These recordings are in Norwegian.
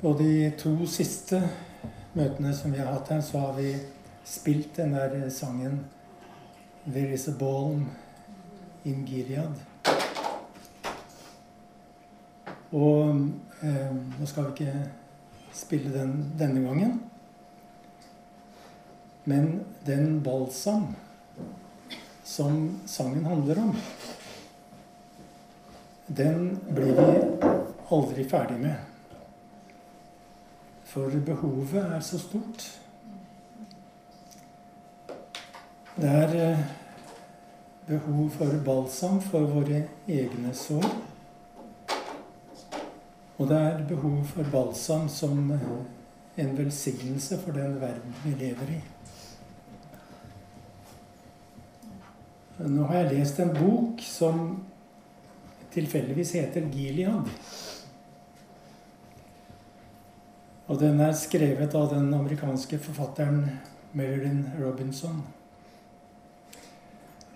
På de to siste møtene som vi har hatt her, så har vi spilt den der sangen 'There is a ball in Gilead'. Og eh, nå skal vi ikke spille den denne gangen. Men den balsam som sangen handler om, den blir vi aldri ferdig med. For behovet er så stort. Det er eh, behov for balsam for våre egne sår. Og det er behov for balsam som eh, en velsignelse for den verden vi lever i. Nå har jeg lest en bok som tilfeldigvis heter Gilead. Og den er skrevet av den amerikanske forfatteren Marilyn Robinson.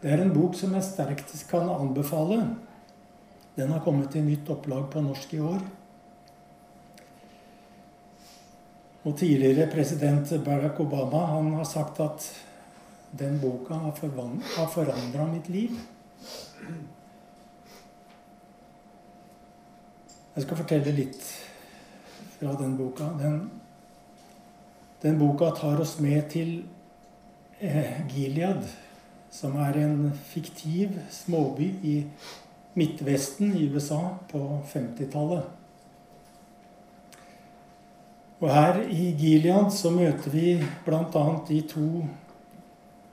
Det er en bok som jeg sterkt kan anbefale. Den har kommet i nytt opplag på norsk i år. Og tidligere president Barack Obama han har sagt at den boka har, forandra mitt liv. Jeg skal fortelle litt fra den boka. Den, den boka tar oss med til eh, Gilead, som er en fiktiv småby i Midtvesten i USA på 50-tallet. Og her i Gilead så møter vi bl.a. de to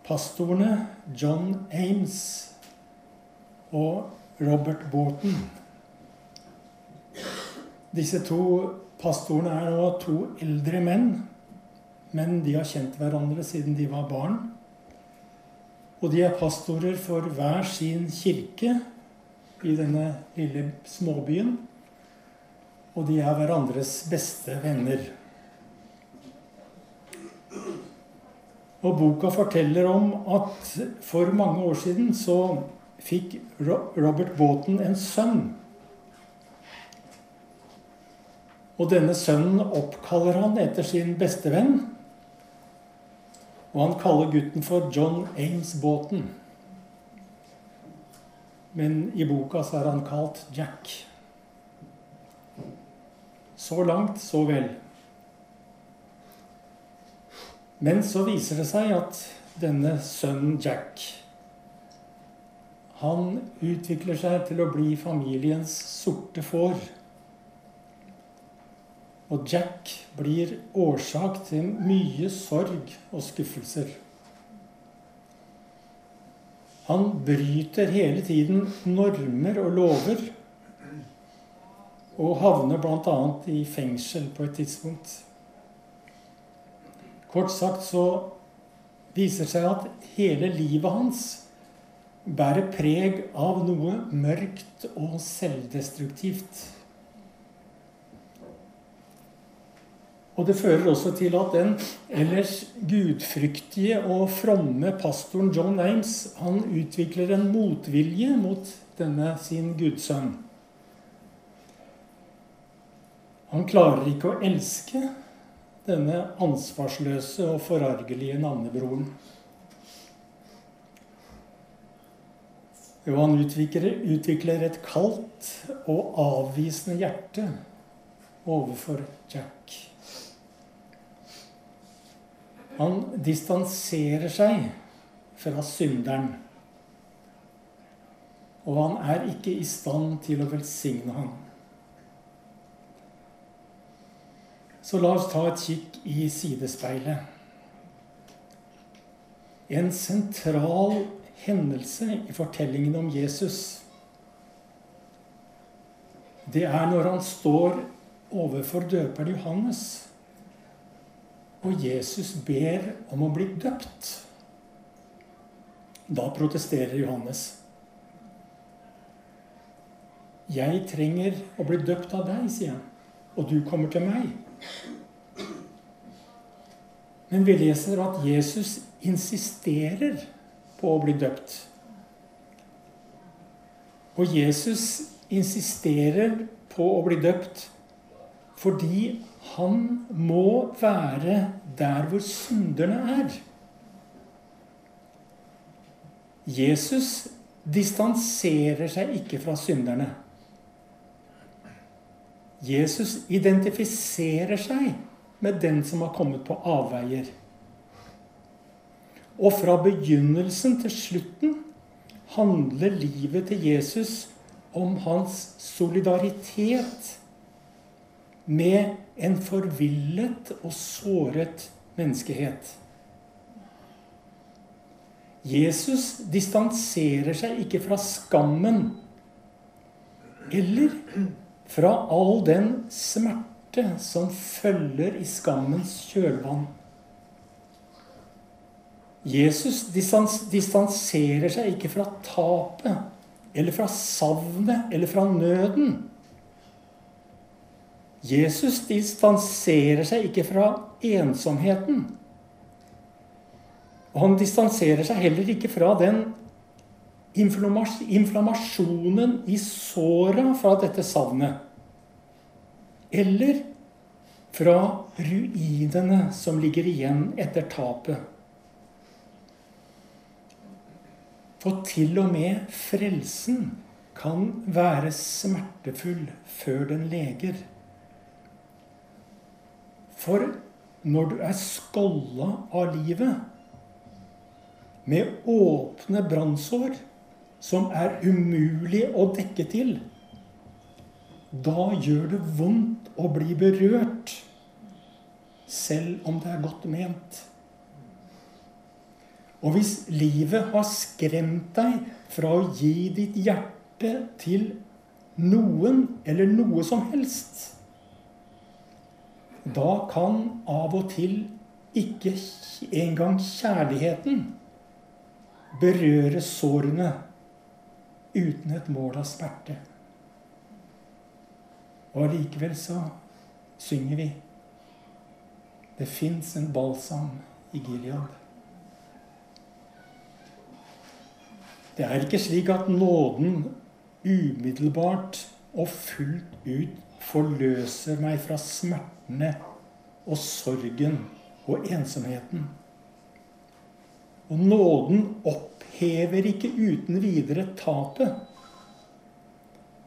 pastorene John Ames og Robert Borton. Disse to pastorene er nå to eldre menn, men de har kjent hverandre siden de var barn. Og de er pastorer for hver sin kirke i denne lille småbyen. Og de er hverandres beste venner. Og boka forteller om at for mange år siden så fikk Robert Boughton en sønn Og denne sønnen oppkaller han etter sin bestevenn. Og han kaller gutten for John Ames Båten. Men i boka så er han kalt Jack. Så langt, så vel. Men så viser det seg at denne sønnen Jack han utvikler seg til å bli familiens sorte får. Og Jack blir årsak til mye sorg og skuffelser. Han bryter hele tiden normer og lover. Og havner bl.a. i fengsel på et tidspunkt. Kort sagt så viser seg at hele livet hans bærer preg av noe mørkt og selvdestruktivt. Og det fører også til at den ellers gudfryktige og fromme pastoren John Ames han utvikler en motvilje mot denne sin gudsønn. Han klarer ikke å elske denne ansvarsløse og forargelige navnebroren. Jo, han utvikler, et kaldt og avvisende hjerte overfor Jack. Han distanserer seg fra synderen. Og han er ikke i stand til å velsigne ham. Så la oss ta et kikk i sidespeilet. En sentral hendelse i fortellingen om Jesus, det er når han står overfor døperen Johannes og Jesus ber om å bli døpt. Da protesterer Johannes. Jeg trenger å bli døpt av deg, sier han, og du kommer til meg. Men vi leser at Jesus insisterer på å bli døpt. Og Jesus insisterer på å bli døpt fordi han må være der hvor synderne er. Jesus distanserer seg ikke fra synderne. Jesus identifiserer seg med den som har kommet på avveier. Og fra begynnelsen til slutten handler livet til Jesus om hans solidaritet med en forvillet og såret menneskehet. Jesus distanserer seg ikke fra skammen eller fra all den smerte som følger i skammens kjølvann. Jesus distanserer seg ikke fra tapet eller fra savnet eller fra nøden. Jesus distanserer seg ikke fra ensomheten. Og han distanserer seg heller ikke fra den inflammasjonen i såra fra dette savnet. Eller fra ruinene som ligger igjen etter tapet. For til og med frelsen kan være smertefull før den leger. For når du er skålla av livet med åpne brannsår som er umulig å dekke til, da gjør det vondt å bli berørt, selv om det er godt ment. Og hvis livet har skremt deg fra å gi ditt hjerte til noen eller noe som helst, da kan av og til ikke engang kjærligheten berøre sårene uten et mål av smerte. Og allikevel så synger vi Det fins en balsam i Gilead. Det er ikke slik at nåden umiddelbart og fullt ut forløser meg fra smertene og sorgen og ensomheten. Og nåden opphever ikke uten videre tapet.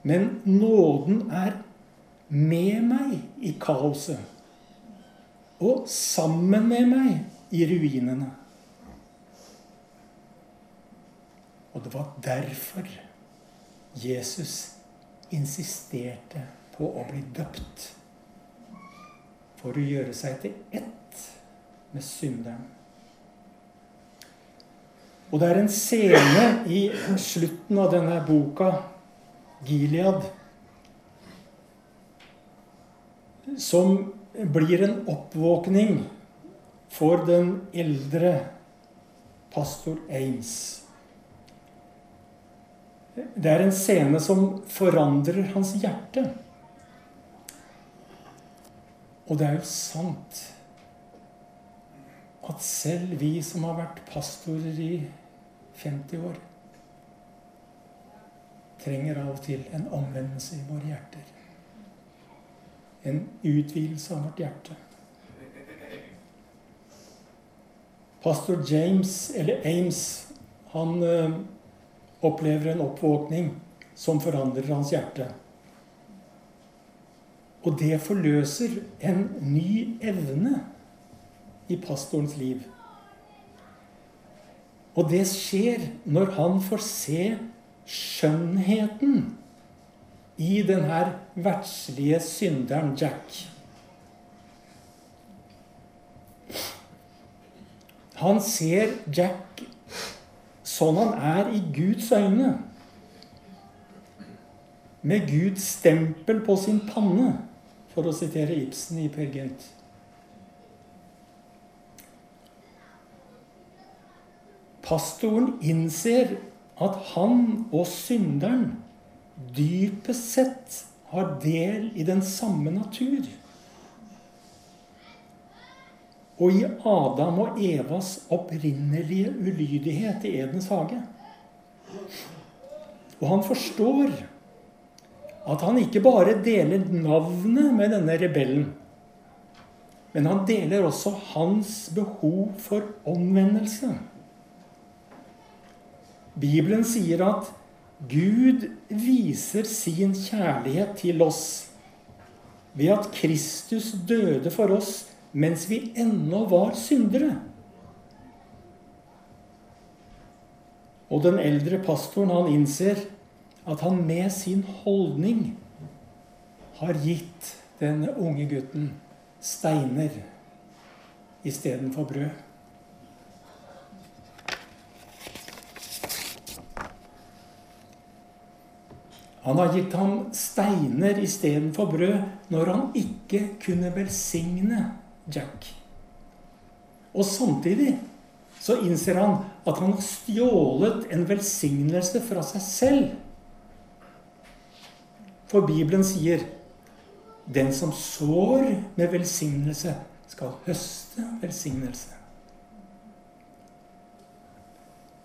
Men nåden er med meg i kaoset. Og sammen med meg i ruinene. Og det var derfor Jesus insisterte på å bli døpt. For å gjøre seg til ett med synderen. Og det er en scene i slutten av denne boka, Gilead, som blir en oppvåkning for den eldre pastor Ames. Det er en scene som forandrer hans hjerte. Og det er jo sant at selv vi som har vært pastorer i 50 år, trenger av og til en omvendelse i våre hjerter. En utvidelse av vårt hjerte. Pastor James, eller Ames, han ø, opplever en oppvåkning som forandrer hans hjerte. Og det forløser en ny evne i pastorens liv. Og det skjer når han får se skjønnheten i den her verdslige synderen Jack. Han ser Jack sånn han er i Guds øyne. Med Guds stempel på sin panne, for å sitere Ibsen i Per Gynt. Pastoren innser at han og synderen dypest sett har del i den samme natur. Og i Adam og Evas opprinnelige ulydighet i Edens hage. Og han forstår at han ikke bare deler navnet med denne rebellen, men han deler også hans behov for omvendelse. Bibelen sier at Gud viser sin kjærlighet til oss ved at Kristus døde for oss mens vi ennå var syndere. Og den eldre pastoren han innser at han med sin holdning har gitt den unge gutten steiner istedenfor brød. Han har gitt ham steiner istedenfor brød når han ikke kunne velsigne Jack. Og samtidig så innser han at han har stjålet en velsignelse fra seg selv. For Bibelen sier den som sår med velsignelse, skal høste velsignelse.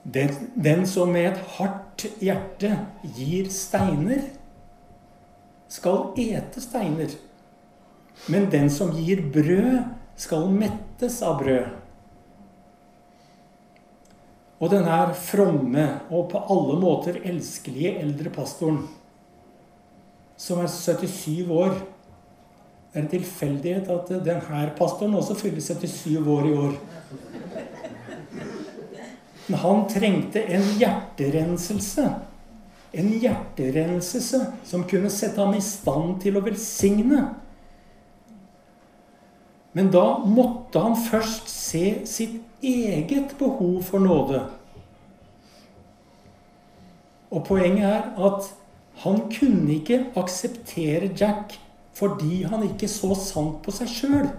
Den, den, som med et hardt hjerte gir steiner, skal ete steiner. Men den som gir brød, skal mettes av brød. Og den her fromme og på alle måter elskelige eldre pastoren, som er 77 år Det er en tilfeldighet at denne pastoren også fyller 77 år i år. Men han trengte en hjerterenselse. En hjerterenselse som kunne sette ham i stand til å velsigne. Men da måtte han først se sitt eget behov for nåde. Og poenget er at han kunne ikke akseptere Jack fordi han ikke så sant på seg sjøl.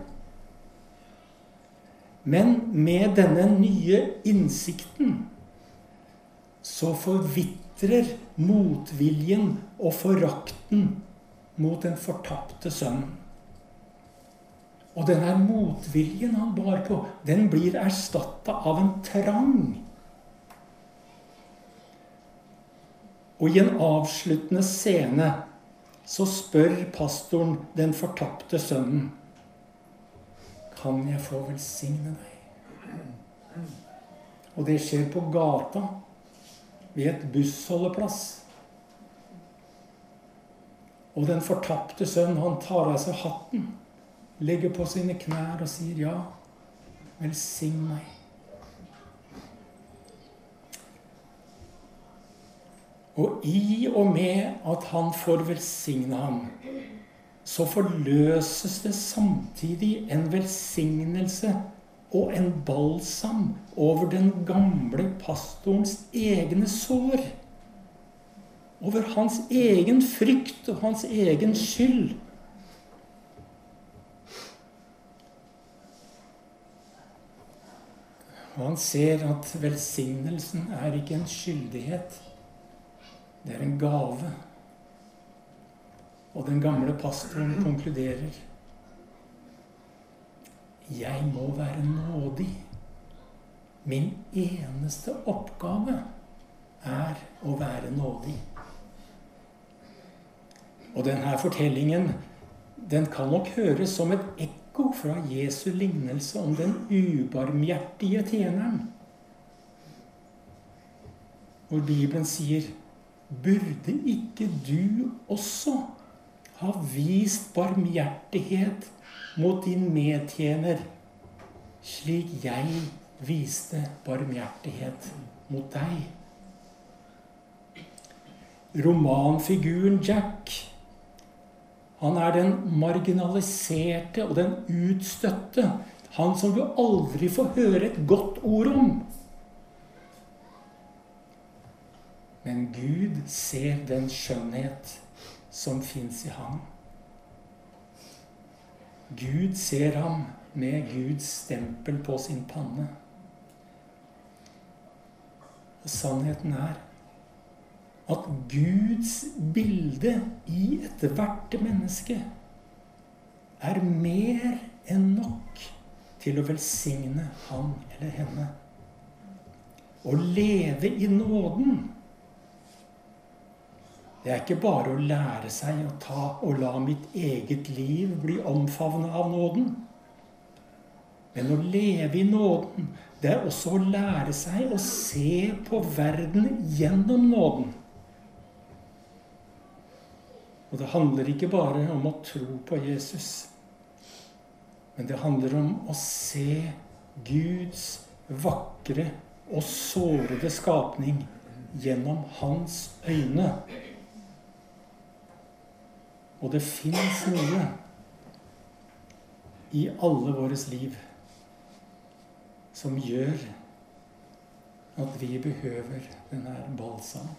Men med denne nye innsikten så forvitrer motviljen og forakten mot den fortapte sønnen. Og denne motviljen han bar på, den blir erstatta av en trang. Og i en avsluttende scene så spør pastoren den fortapte sønnen Kan jeg få velsigne deg? Og det skjer på gata, ved et bussholdeplass. Og den fortapte sønnen, han tar av seg hatten legger på sine knær og sier ja. Velsign meg. Og i og med at han får velsigne ham, så forløses det samtidig en velsignelse og en balsam over den gamle pastorens egne sår. Over hans egen frykt og hans egen skyld. Og han ser at velsignelsen er ikke en skyldighet. Det er en gave. Og den gamle pastoren konkluderer Jeg må være nådig. Min eneste oppgave er å være nådig. Og denne fortellingen den kan nok høres som et ekko fra Jesu lignelse om den ubarmhjertige tjeneren. Hvor Bibelen sier Burde ikke du også ha vist barmhjertighet mot din medtjener, slik jeg viste barmhjertighet mot deg? Romanfiguren Jack han er den marginaliserte og den utstøtte. Han som du aldri får høre et godt ord om. Men Gud ser den skjønnhet som fins i ham. Gud ser ham med Guds stempel på sin panne. Og sannheten er at Guds bilde i ethvert menneske er mer enn nok til å velsigne han eller henne. Å leve i nåden. Det er ikke bare å lære seg å ta og la mitt eget liv bli omfavna av nåden. Men å leve i nåden, det er også å lære seg å se på verden gjennom nåden. Og det handler ikke bare om å tro på Jesus. Men det handler om å se Guds vakre og sårede skapning gjennom hans øyne. Og det fins noe i alle våres liv som gjør at vi behøver denne balsam.